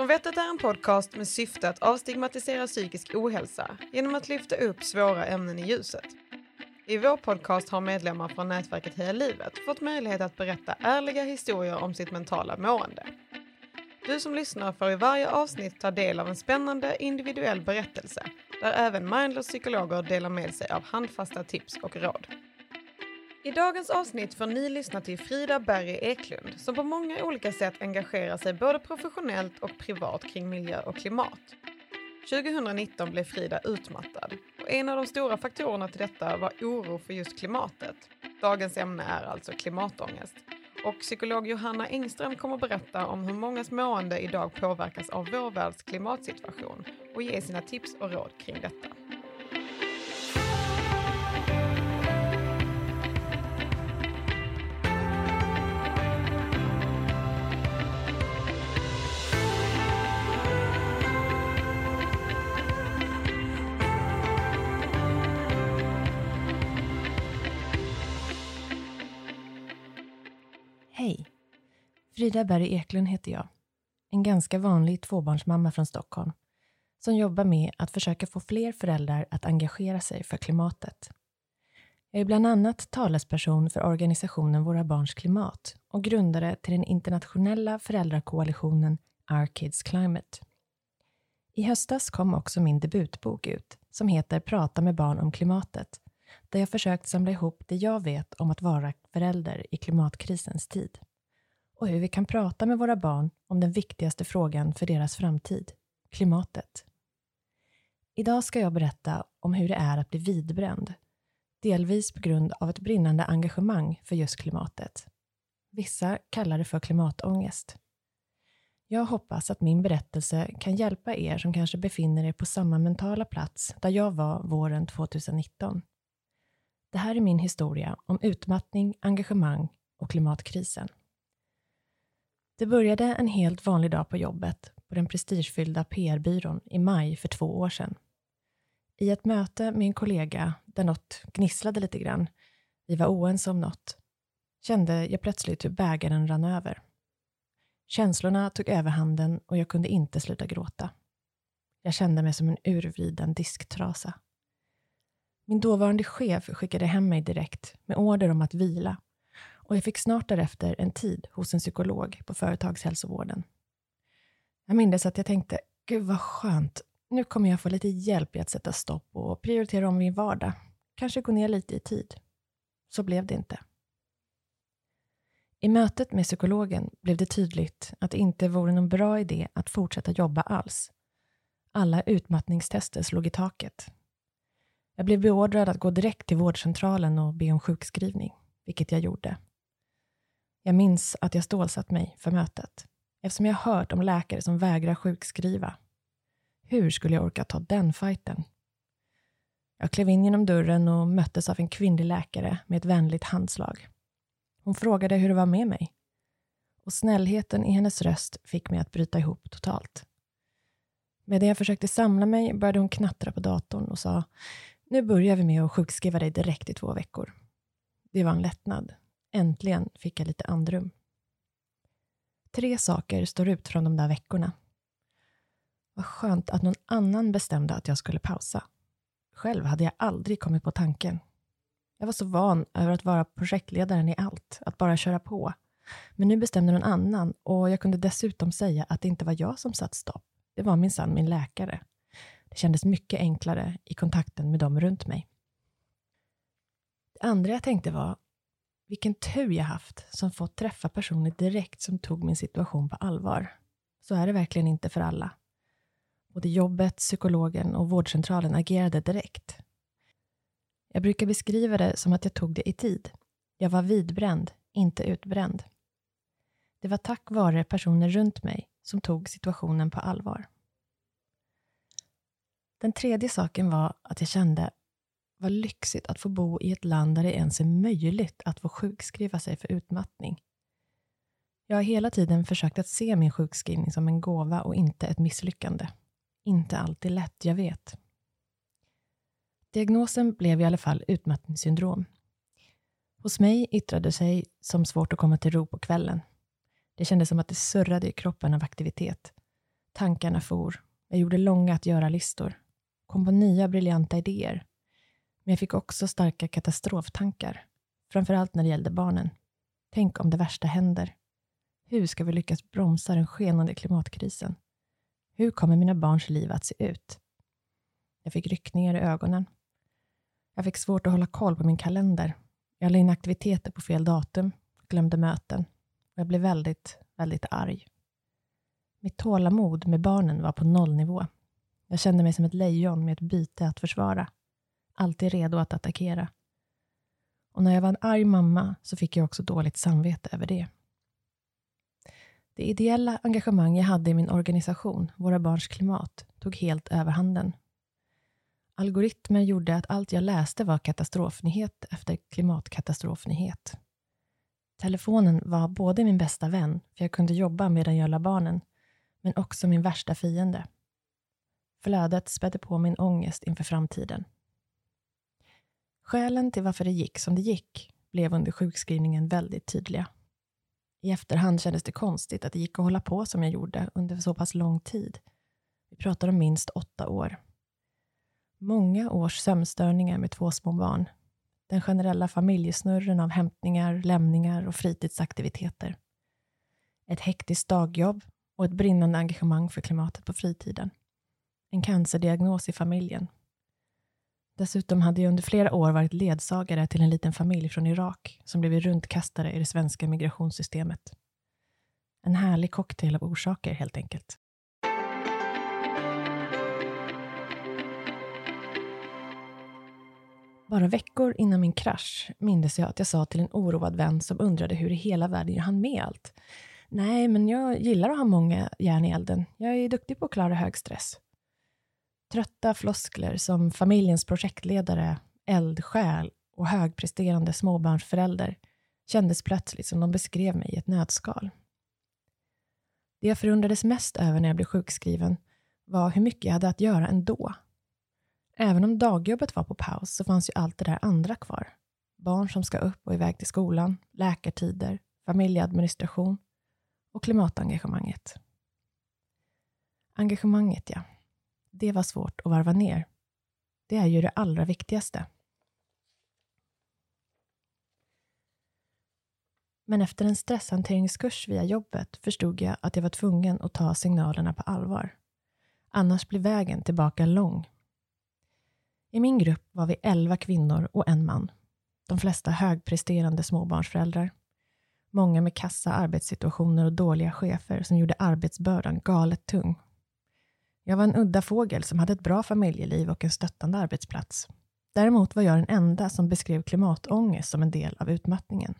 Från Vettet är en podcast med syfte att avstigmatisera psykisk ohälsa genom att lyfta upp svåra ämnen i ljuset. I vår podcast har medlemmar från nätverket Heja Livet fått möjlighet att berätta ärliga historier om sitt mentala mående. Du som lyssnar får i varje avsnitt ta del av en spännande individuell berättelse där även mindless psykologer delar med sig av handfasta tips och råd. I dagens avsnitt får ni lyssna till Frida Berry Eklund som på många olika sätt engagerar sig både professionellt och privat kring miljö och klimat. 2019 blev Frida utmattad och en av de stora faktorerna till detta var oro för just klimatet. Dagens ämne är alltså klimatångest. Och psykolog Johanna Engström kommer berätta om hur mångas mående idag påverkas av vår världs klimatsituation och ge sina tips och råd kring detta. Frida Berg Eklund heter jag. En ganska vanlig tvåbarnsmamma från Stockholm som jobbar med att försöka få fler föräldrar att engagera sig för klimatet. Jag är bland annat talesperson för organisationen Våra Barns Klimat och grundare till den internationella föräldrakoalitionen Our Kids Climate. I höstas kom också min debutbok ut som heter Prata med barn om klimatet där jag försökt samla ihop det jag vet om att vara förälder i klimatkrisens tid och hur vi kan prata med våra barn om den viktigaste frågan för deras framtid, klimatet. Idag ska jag berätta om hur det är att bli vidbränd, delvis på grund av ett brinnande engagemang för just klimatet. Vissa kallar det för klimatångest. Jag hoppas att min berättelse kan hjälpa er som kanske befinner er på samma mentala plats där jag var våren 2019. Det här är min historia om utmattning, engagemang och klimatkrisen. Det började en helt vanlig dag på jobbet på den prestigefyllda PR-byrån i maj för två år sedan. I ett möte med en kollega där något gnisslade lite grann, vi var oense om något, kände jag plötsligt hur bägaren rann över. Känslorna tog överhanden och jag kunde inte sluta gråta. Jag kände mig som en urvriden disktrasa. Min dåvarande chef skickade hem mig direkt med order om att vila och jag fick snart därefter en tid hos en psykolog på företagshälsovården. Jag minns att jag tänkte, gud vad skönt, nu kommer jag få lite hjälp i att sätta stopp och prioritera om min vardag. Kanske gå ner lite i tid. Så blev det inte. I mötet med psykologen blev det tydligt att det inte vore någon bra idé att fortsätta jobba alls. Alla utmattningstester slog i taket. Jag blev beordrad att gå direkt till vårdcentralen och be om sjukskrivning, vilket jag gjorde. Jag minns att jag stålsatt mig för mötet, eftersom jag hört om läkare som vägrar sjukskriva. Hur skulle jag orka ta den fighten? Jag klev in genom dörren och möttes av en kvinnlig läkare med ett vänligt handslag. Hon frågade hur det var med mig. Och snällheten i hennes röst fick mig att bryta ihop totalt. Medan jag försökte samla mig började hon knattra på datorn och sa Nu börjar vi med att sjukskriva dig direkt i två veckor. Det var en lättnad. Äntligen fick jag lite andrum. Tre saker står ut från de där veckorna. Vad skönt att någon annan bestämde att jag skulle pausa. Själv hade jag aldrig kommit på tanken. Jag var så van över att vara projektledaren i allt, att bara köra på. Men nu bestämde någon annan och jag kunde dessutom säga att det inte var jag som satt stopp. Det var minsann min läkare. Det kändes mycket enklare i kontakten med dem runt mig. Det andra jag tänkte var, vilken tur jag haft som fått träffa personer direkt som tog min situation på allvar. Så är det verkligen inte för alla. Både jobbet, psykologen och vårdcentralen agerade direkt. Jag brukar beskriva det som att jag tog det i tid. Jag var vidbränd, inte utbränd. Det var tack vare personer runt mig som tog situationen på allvar. Den tredje saken var att jag kände vad lyxigt att få bo i ett land där det ens är möjligt att få sjukskriva sig för utmattning. Jag har hela tiden försökt att se min sjukskrivning som en gåva och inte ett misslyckande. Inte alltid lätt, jag vet. Diagnosen blev i alla fall utmattningssyndrom. Hos mig yttrade sig som svårt att komma till ro på kvällen. Det kändes som att det surrade i kroppen av aktivitet. Tankarna for. Jag gjorde långa att göra-listor. Kom på nya briljanta idéer. Men jag fick också starka katastroftankar. Framförallt när det gällde barnen. Tänk om det värsta händer. Hur ska vi lyckas bromsa den skenande klimatkrisen? Hur kommer mina barns liv att se ut? Jag fick ryckningar i ögonen. Jag fick svårt att hålla koll på min kalender. Jag la in aktiviteter på fel datum, glömde möten. Jag blev väldigt, väldigt arg. Mitt tålamod med barnen var på nollnivå. Jag kände mig som ett lejon med ett byte att försvara. Alltid redo att attackera. Och när jag var en arg mamma så fick jag också dåligt samvete över det. Det ideella engagemang jag hade i min organisation, Våra Barns Klimat, tog helt överhanden. Algoritmer gjorde att allt jag läste var katastrofnyhet efter klimatkatastrofnyhet. Telefonen var både min bästa vän, för jag kunde jobba medan jag la barnen, men också min värsta fiende. Flödet spädde på min ångest inför framtiden. Skälen till varför det gick som det gick blev under sjukskrivningen väldigt tydliga. I efterhand kändes det konstigt att det gick att hålla på som jag gjorde under så pass lång tid. Vi pratar om minst åtta år. Många års sömnstörningar med två små barn. Den generella familjesnurren av hämtningar, lämningar och fritidsaktiviteter. Ett hektiskt dagjobb och ett brinnande engagemang för klimatet på fritiden. En cancerdiagnos i familjen. Dessutom hade jag under flera år varit ledsagare till en liten familj från Irak som blev runtkastade i det svenska migrationssystemet. En härlig cocktail av orsaker helt enkelt. Bara veckor innan min krasch mindes jag att jag sa till en oroad vän som undrade hur i hela världen jag hann med allt. Nej, men jag gillar att ha många järn i elden. Jag är duktig på att klara hög stress. Trötta floskler som familjens projektledare, eldsjäl och högpresterande småbarnsförälder kändes plötsligt som de beskrev mig i ett nötskal. Det jag förundrades mest över när jag blev sjukskriven var hur mycket jag hade att göra ändå. Även om dagjobbet var på paus så fanns ju allt det där andra kvar. Barn som ska upp och iväg till skolan, läkartider, familjeadministration och klimatengagemanget. Engagemanget, ja. Det var svårt att varva ner. Det är ju det allra viktigaste. Men efter en stresshanteringskurs via jobbet förstod jag att jag var tvungen att ta signalerna på allvar. Annars blir vägen tillbaka lång. I min grupp var vi elva kvinnor och en man. De flesta högpresterande småbarnsföräldrar. Många med kassa arbetssituationer och dåliga chefer som gjorde arbetsbördan galet tung. Jag var en udda fågel som hade ett bra familjeliv och en stöttande arbetsplats. Däremot var jag den enda som beskrev klimatångest som en del av utmattningen.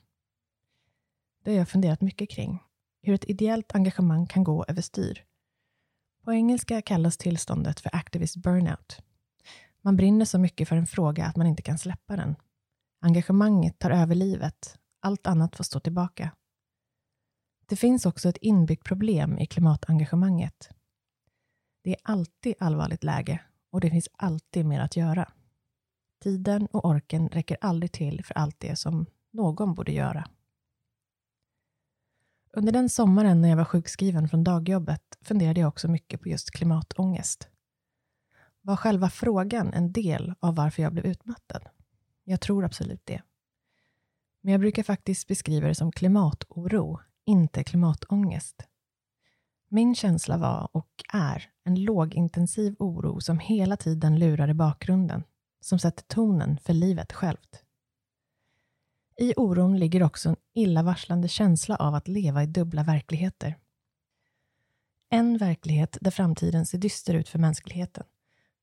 Det har jag funderat mycket kring. Hur ett ideellt engagemang kan gå överstyr. På engelska kallas tillståndet för activist burnout. Man brinner så mycket för en fråga att man inte kan släppa den. Engagemanget tar över livet. Allt annat får stå tillbaka. Det finns också ett inbyggt problem i klimatengagemanget. Det är alltid allvarligt läge och det finns alltid mer att göra. Tiden och orken räcker aldrig till för allt det som någon borde göra. Under den sommaren när jag var sjukskriven från dagjobbet funderade jag också mycket på just klimatångest. Var själva frågan en del av varför jag blev utmattad? Jag tror absolut det. Men jag brukar faktiskt beskriva det som klimatoro, inte klimatångest. Min känsla var och är en lågintensiv oro som hela tiden lurar i bakgrunden, som sätter tonen för livet självt. I oron ligger också en illavarslande känsla av att leva i dubbla verkligheter. En verklighet där framtiden ser dyster ut för mänskligheten,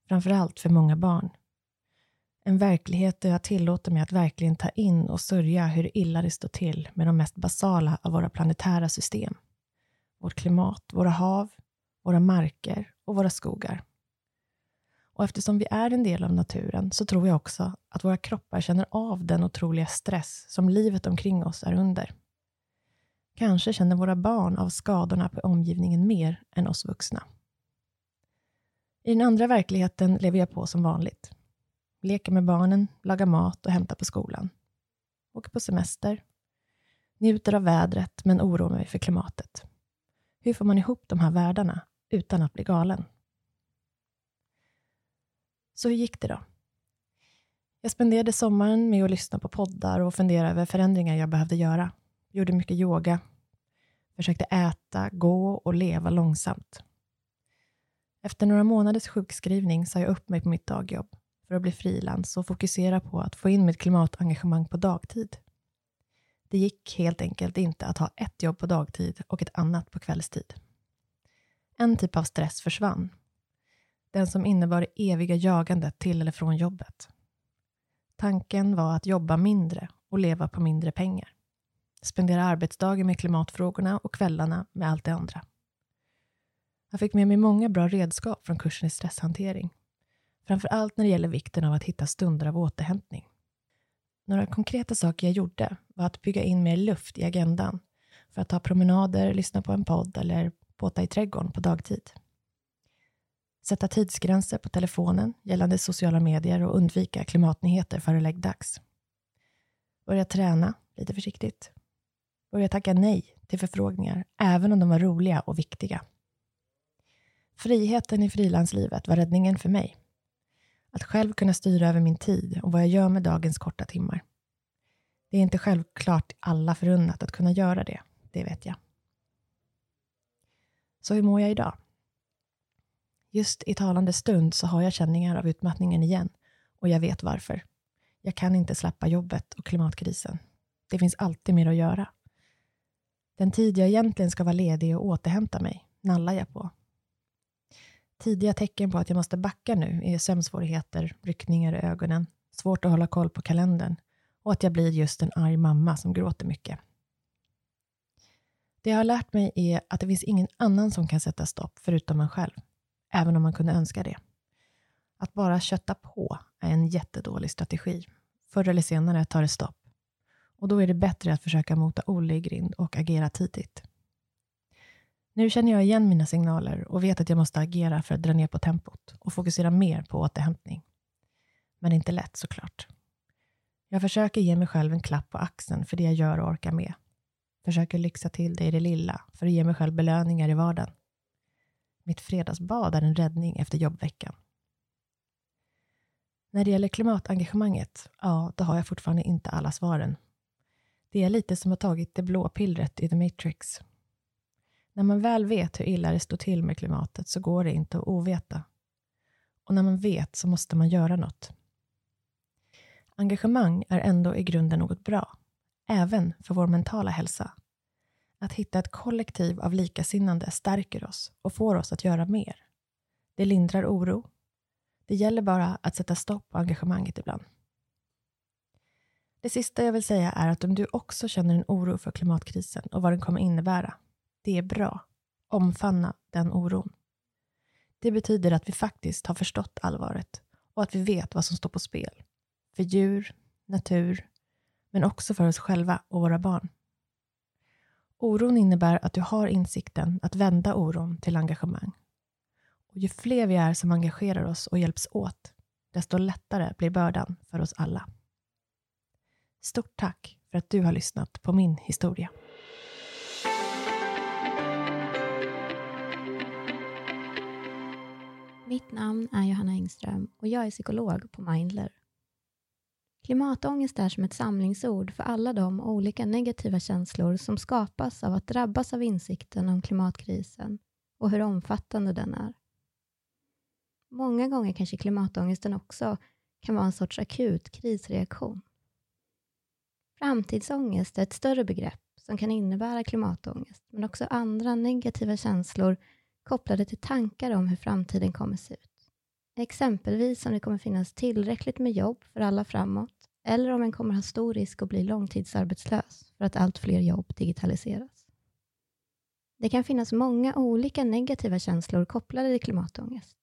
framförallt för många barn. En verklighet där jag tillåter mig att verkligen ta in och sörja hur illa det står till med de mest basala av våra planetära system vårt klimat, våra hav, våra marker och våra skogar. Och eftersom vi är en del av naturen så tror jag också att våra kroppar känner av den otroliga stress som livet omkring oss är under. Kanske känner våra barn av skadorna på omgivningen mer än oss vuxna. I den andra verkligheten lever jag på som vanligt. Leker med barnen, lagar mat och hämtar på skolan. Åker på semester. Njuter av vädret men oroar mig för klimatet. Hur får man ihop de här världarna? utan att bli galen. Så hur gick det då? Jag spenderade sommaren med att lyssna på poddar och fundera över förändringar jag behövde göra. Gjorde mycket yoga. Försökte äta, gå och leva långsamt. Efter några månaders sjukskrivning sa jag upp mig på mitt dagjobb för att bli frilans och fokusera på att få in mitt klimatengagemang på dagtid. Det gick helt enkelt inte att ha ett jobb på dagtid och ett annat på kvällstid. En typ av stress försvann. Den som innebar det eviga jagandet till eller från jobbet. Tanken var att jobba mindre och leva på mindre pengar. Spendera arbetsdagen med klimatfrågorna och kvällarna med allt det andra. Jag fick med mig många bra redskap från kursen i stresshantering. Framför allt när det gäller vikten av att hitta stunder av återhämtning. Några konkreta saker jag gjorde var att bygga in mer luft i agendan för att ta promenader, lyssna på en podd eller båta i trädgården på dagtid. Sätta tidsgränser på telefonen gällande sociala medier och undvika klimatnyheter före läggdags. Börja träna lite försiktigt. Börja tacka nej till förfrågningar, även om de var roliga och viktiga. Friheten i frilanslivet var räddningen för mig. Att själv kunna styra över min tid och vad jag gör med dagens korta timmar. Det är inte självklart alla förunnat att kunna göra det, det vet jag. Så hur mår jag idag? Just i talande stund så har jag känningar av utmattningen igen och jag vet varför. Jag kan inte släppa jobbet och klimatkrisen. Det finns alltid mer att göra. Den tid jag egentligen ska vara ledig och återhämta mig nallar jag på. Tidiga tecken på att jag måste backa nu är sömnsvårigheter, ryckningar i ögonen, svårt att hålla koll på kalendern och att jag blir just en arg mamma som gråter mycket. Det jag har lärt mig är att det finns ingen annan som kan sätta stopp förutom man själv, även om man kunde önska det. Att bara kötta på är en jättedålig strategi. Förr eller senare tar det stopp. Och då är det bättre att försöka mota Olle i grind och agera tidigt. Nu känner jag igen mina signaler och vet att jag måste agera för att dra ner på tempot och fokusera mer på återhämtning. Men det är inte lätt såklart. Jag försöker ge mig själv en klapp på axeln för det jag gör och orkar med. Försöker lyxa till det i det lilla för att ge mig själv belöningar i vardagen. Mitt fredagsbad är en räddning efter jobbveckan. När det gäller klimatengagemanget, ja, då har jag fortfarande inte alla svaren. Det är lite som att ha tagit det blå pillret i The Matrix när man väl vet hur illa det står till med klimatet så går det inte att oveta. Och när man vet så måste man göra något. Engagemang är ändå i grunden något bra, även för vår mentala hälsa. Att hitta ett kollektiv av likasinnande stärker oss och får oss att göra mer. Det lindrar oro. Det gäller bara att sätta stopp på engagemanget ibland. Det sista jag vill säga är att om du också känner en oro för klimatkrisen och vad den kommer innebära, det är bra. Omfamna den oron. Det betyder att vi faktiskt har förstått allvaret och att vi vet vad som står på spel. För djur, natur, men också för oss själva och våra barn. Oron innebär att du har insikten att vända oron till engagemang. Och ju fler vi är som engagerar oss och hjälps åt, desto lättare blir bördan för oss alla. Stort tack för att du har lyssnat på min historia. Mitt namn är Johanna Engström och jag är psykolog på Mindler. Klimatångest är som ett samlingsord för alla de olika negativa känslor som skapas av att drabbas av insikten om klimatkrisen och hur omfattande den är. Många gånger kanske klimatångesten också kan vara en sorts akut krisreaktion. Framtidsångest är ett större begrepp som kan innebära klimatångest, men också andra negativa känslor kopplade till tankar om hur framtiden kommer se ut. Exempelvis om det kommer finnas tillräckligt med jobb för alla framåt eller om en kommer ha stor risk att bli långtidsarbetslös för att allt fler jobb digitaliseras. Det kan finnas många olika negativa känslor kopplade till klimatångest.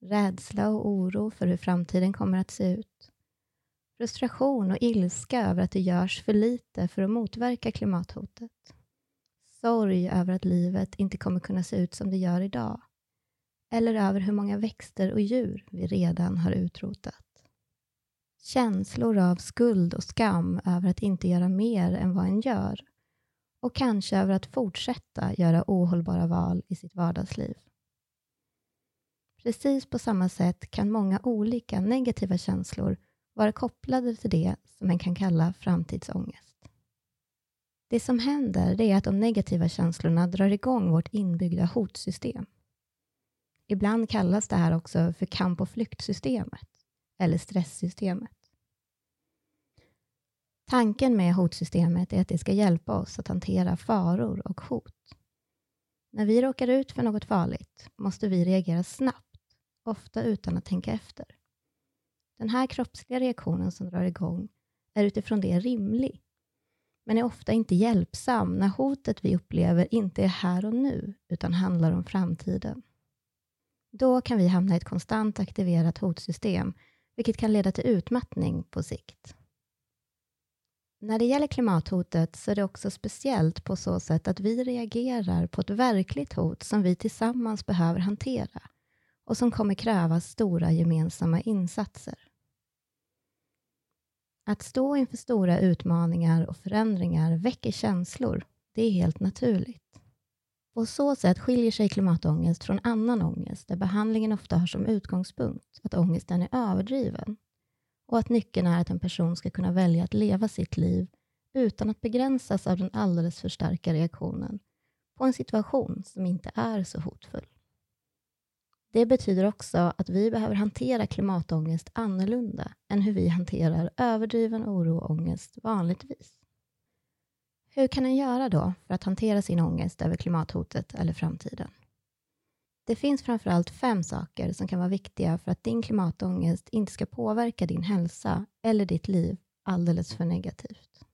Rädsla och oro för hur framtiden kommer att se ut. Frustration och ilska över att det görs för lite för att motverka klimathotet sorg över att livet inte kommer kunna se ut som det gör idag. Eller över hur många växter och djur vi redan har utrotat. Känslor av skuld och skam över att inte göra mer än vad en gör. Och kanske över att fortsätta göra ohållbara val i sitt vardagsliv. Precis på samma sätt kan många olika negativa känslor vara kopplade till det som man kan kalla framtidsångest. Det som händer är att de negativa känslorna drar igång vårt inbyggda hotsystem. Ibland kallas det här också för kamp och flyktsystemet eller stresssystemet. Tanken med hotsystemet är att det ska hjälpa oss att hantera faror och hot. När vi råkar ut för något farligt måste vi reagera snabbt, ofta utan att tänka efter. Den här kroppsliga reaktionen som drar igång är utifrån det rimlig, men är ofta inte hjälpsam när hotet vi upplever inte är här och nu, utan handlar om framtiden. Då kan vi hamna i ett konstant aktiverat hotsystem, vilket kan leda till utmattning på sikt. När det gäller klimathotet så är det också speciellt på så sätt att vi reagerar på ett verkligt hot som vi tillsammans behöver hantera och som kommer kräva stora gemensamma insatser. Att stå inför stora utmaningar och förändringar väcker känslor. Det är helt naturligt. På så sätt skiljer sig klimatångest från annan ångest där behandlingen ofta har som utgångspunkt att ångesten är överdriven och att nyckeln är att en person ska kunna välja att leva sitt liv utan att begränsas av den alldeles för starka reaktionen på en situation som inte är så hotfull. Det betyder också att vi behöver hantera klimatångest annorlunda än hur vi hanterar överdriven oro och ångest vanligtvis. Hur kan en göra då för att hantera sin ångest över klimathotet eller framtiden? Det finns framförallt fem saker som kan vara viktiga för att din klimatångest inte ska påverka din hälsa eller ditt liv alldeles för negativt.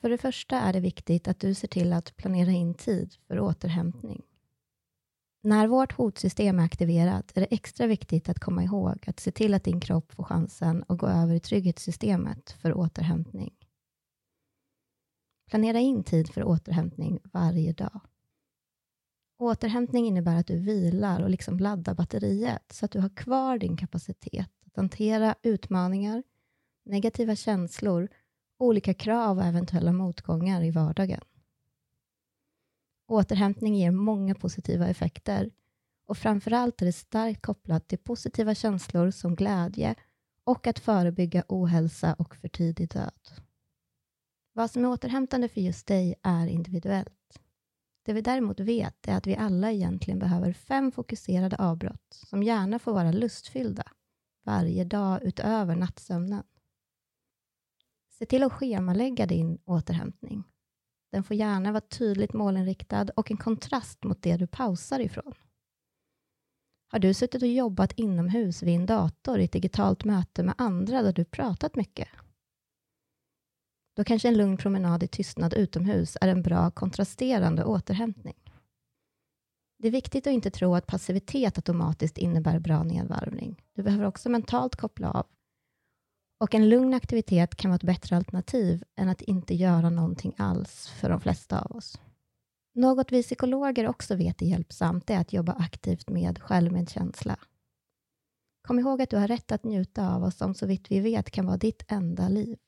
För det första är det viktigt att du ser till att planera in tid för återhämtning. När vårt hotsystem är aktiverat är det extra viktigt att komma ihåg att se till att din kropp får chansen att gå över i trygghetssystemet för återhämtning. Planera in tid för återhämtning varje dag. Återhämtning innebär att du vilar och liksom laddar batteriet så att du har kvar din kapacitet att hantera utmaningar, negativa känslor, olika krav och eventuella motgångar i vardagen. Återhämtning ger många positiva effekter och framförallt är det starkt kopplat till positiva känslor som glädje och att förebygga ohälsa och för tidig död. Vad som är återhämtande för just dig är individuellt. Det vi däremot vet är att vi alla egentligen behöver fem fokuserade avbrott som gärna får vara lustfyllda varje dag utöver nattsömnen. Se till att schemalägga din återhämtning. Den får gärna vara tydligt målinriktad och en kontrast mot det du pausar ifrån. Har du suttit och jobbat inomhus vid en dator i ett digitalt möte med andra där du pratat mycket? Då kanske en lugn promenad i tystnad utomhus är en bra kontrasterande återhämtning. Det är viktigt att inte tro att passivitet automatiskt innebär bra nedvarvning. Du behöver också mentalt koppla av. Och en lugn aktivitet kan vara ett bättre alternativ än att inte göra någonting alls för de flesta av oss. Något vi psykologer också vet är hjälpsamt är att jobba aktivt med självmedkänsla. Kom ihåg att du har rätt att njuta av vad som så vitt vi vet kan vara ditt enda liv.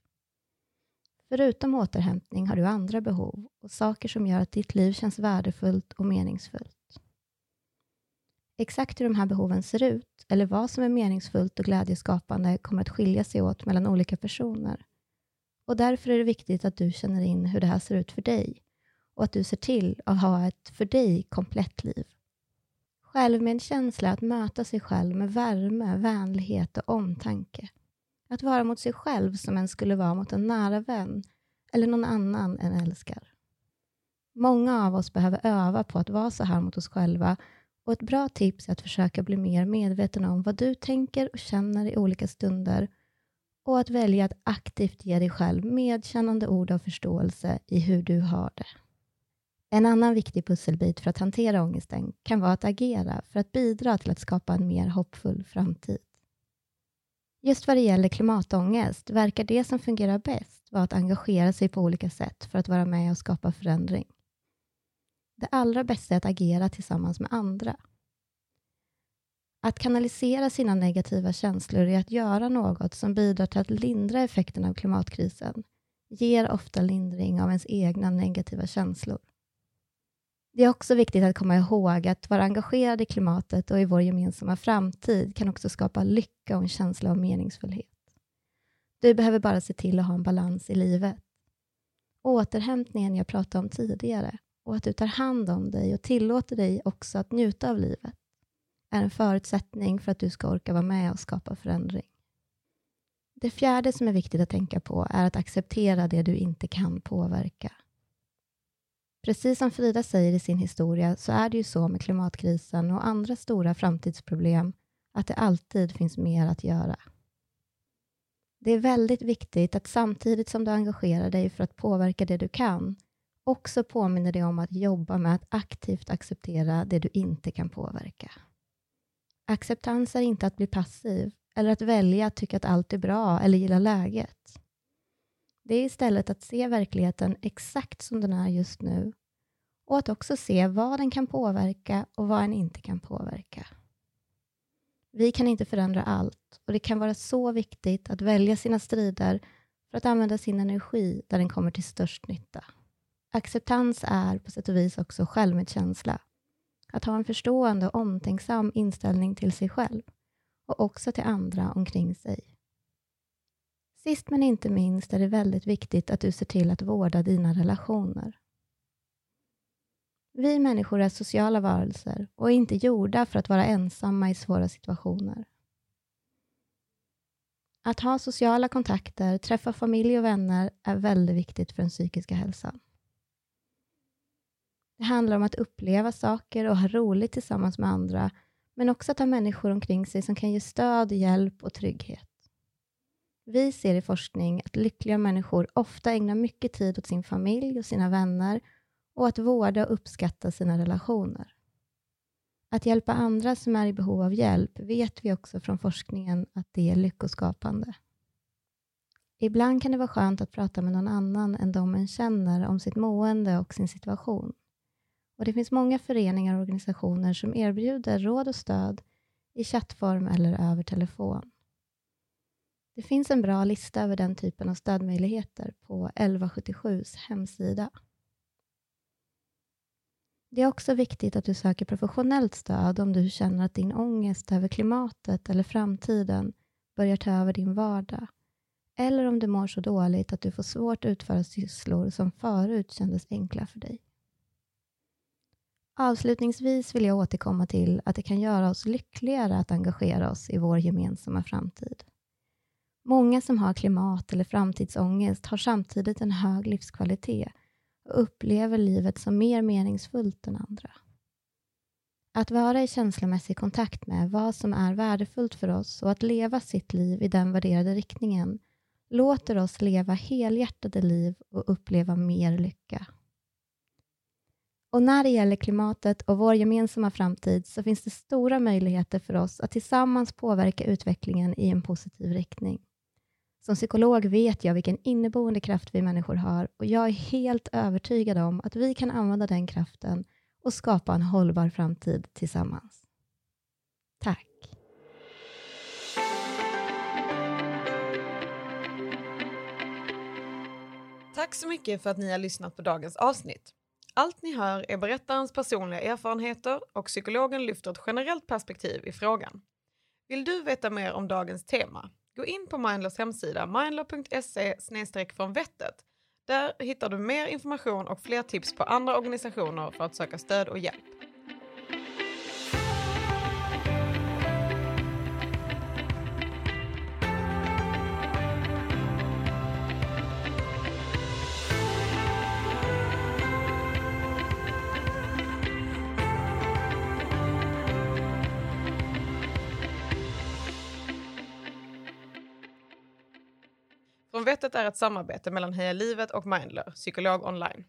Förutom återhämtning har du andra behov och saker som gör att ditt liv känns värdefullt och meningsfullt. Exakt hur de här behoven ser ut eller vad som är meningsfullt och glädjeskapande kommer att skilja sig åt mellan olika personer. Och därför är det viktigt att du känner in hur det här ser ut för dig och att du ser till att ha ett för dig komplett liv. Självmedkänsla är att möta sig själv med värme, vänlighet och omtanke. Att vara mot sig själv som en skulle vara mot en nära vän eller någon annan en älskar. Många av oss behöver öva på att vara så här mot oss själva och ett bra tips är att försöka bli mer medveten om vad du tänker och känner i olika stunder och att välja att aktivt ge dig själv medkännande ord av förståelse i hur du har det. En annan viktig pusselbit för att hantera ångesten kan vara att agera för att bidra till att skapa en mer hoppfull framtid. Just vad det gäller klimatångest verkar det som fungerar bäst vara att engagera sig på olika sätt för att vara med och skapa förändring. Det allra bästa är att agera tillsammans med andra. Att kanalisera sina negativa känslor är att göra något som bidrar till att lindra effekterna av klimatkrisen ger ofta lindring av ens egna negativa känslor. Det är också viktigt att komma ihåg att vara engagerad i klimatet, och i vår gemensamma framtid kan också skapa lycka och en känsla av meningsfullhet. Du behöver bara se till att ha en balans i livet. Återhämtningen jag pratade om tidigare och att du tar hand om dig och tillåter dig också att njuta av livet är en förutsättning för att du ska orka vara med och skapa förändring. Det fjärde som är viktigt att tänka på är att acceptera det du inte kan påverka. Precis som Frida säger i sin historia så är det ju så med klimatkrisen och andra stora framtidsproblem att det alltid finns mer att göra. Det är väldigt viktigt att samtidigt som du engagerar dig för att påverka det du kan, också påminner dig om att jobba med att aktivt acceptera det du inte kan påverka. Acceptans är inte att bli passiv eller att välja att tycka att allt är bra eller gilla läget. Det är istället att se verkligheten exakt som den är just nu och att också se vad den kan påverka och vad den inte kan påverka. Vi kan inte förändra allt och det kan vara så viktigt att välja sina strider för att använda sin energi där den kommer till störst nytta. Acceptans är på sätt och vis också självmedkänsla. Att ha en förstående och omtänksam inställning till sig själv och också till andra omkring sig. Sist men inte minst är det väldigt viktigt att du ser till att vårda dina relationer. Vi människor är sociala varelser och är inte gjorda för att vara ensamma i svåra situationer. Att ha sociala kontakter, träffa familj och vänner är väldigt viktigt för den psykiska hälsan. Det handlar om att uppleva saker och ha roligt tillsammans med andra, men också att ha människor omkring sig som kan ge stöd, hjälp och trygghet. Vi ser i forskning att lyckliga människor ofta ägnar mycket tid åt sin familj och sina vänner och att vårda och uppskatta sina relationer. Att hjälpa andra som är i behov av hjälp vet vi också från forskningen att det är lyckoskapande. Ibland kan det vara skönt att prata med någon annan än de en känner om sitt mående och sin situation. Och Det finns många föreningar och organisationer som erbjuder råd och stöd i chattform eller över telefon. Det finns en bra lista över den typen av stödmöjligheter på 1177s hemsida. Det är också viktigt att du söker professionellt stöd om du känner att din ångest över klimatet eller framtiden börjar ta över din vardag. Eller om du mår så dåligt att du får svårt att utföra sysslor som förut kändes enkla för dig. Avslutningsvis vill jag återkomma till att det kan göra oss lyckligare att engagera oss i vår gemensamma framtid. Många som har klimat eller framtidsångest har samtidigt en hög livskvalitet och upplever livet som mer meningsfullt än andra. Att vara i känslomässig kontakt med vad som är värdefullt för oss och att leva sitt liv i den värderade riktningen låter oss leva helhjärtade liv och uppleva mer lycka. Och när det gäller klimatet och vår gemensamma framtid så finns det stora möjligheter för oss att tillsammans påverka utvecklingen i en positiv riktning. Som psykolog vet jag vilken inneboende kraft vi människor har och jag är helt övertygad om att vi kan använda den kraften och skapa en hållbar framtid tillsammans. Tack! Tack så mycket för att ni har lyssnat på dagens avsnitt. Allt ni hör är berättarens personliga erfarenheter och psykologen lyfter ett generellt perspektiv i frågan. Vill du veta mer om dagens tema? Gå in på Mindlers hemsida mindler.se från vettet. Där hittar du mer information och fler tips på andra organisationer för att söka stöd och hjälp. Från vettet är ett samarbete mellan Heja Livet och Mindler, psykolog online.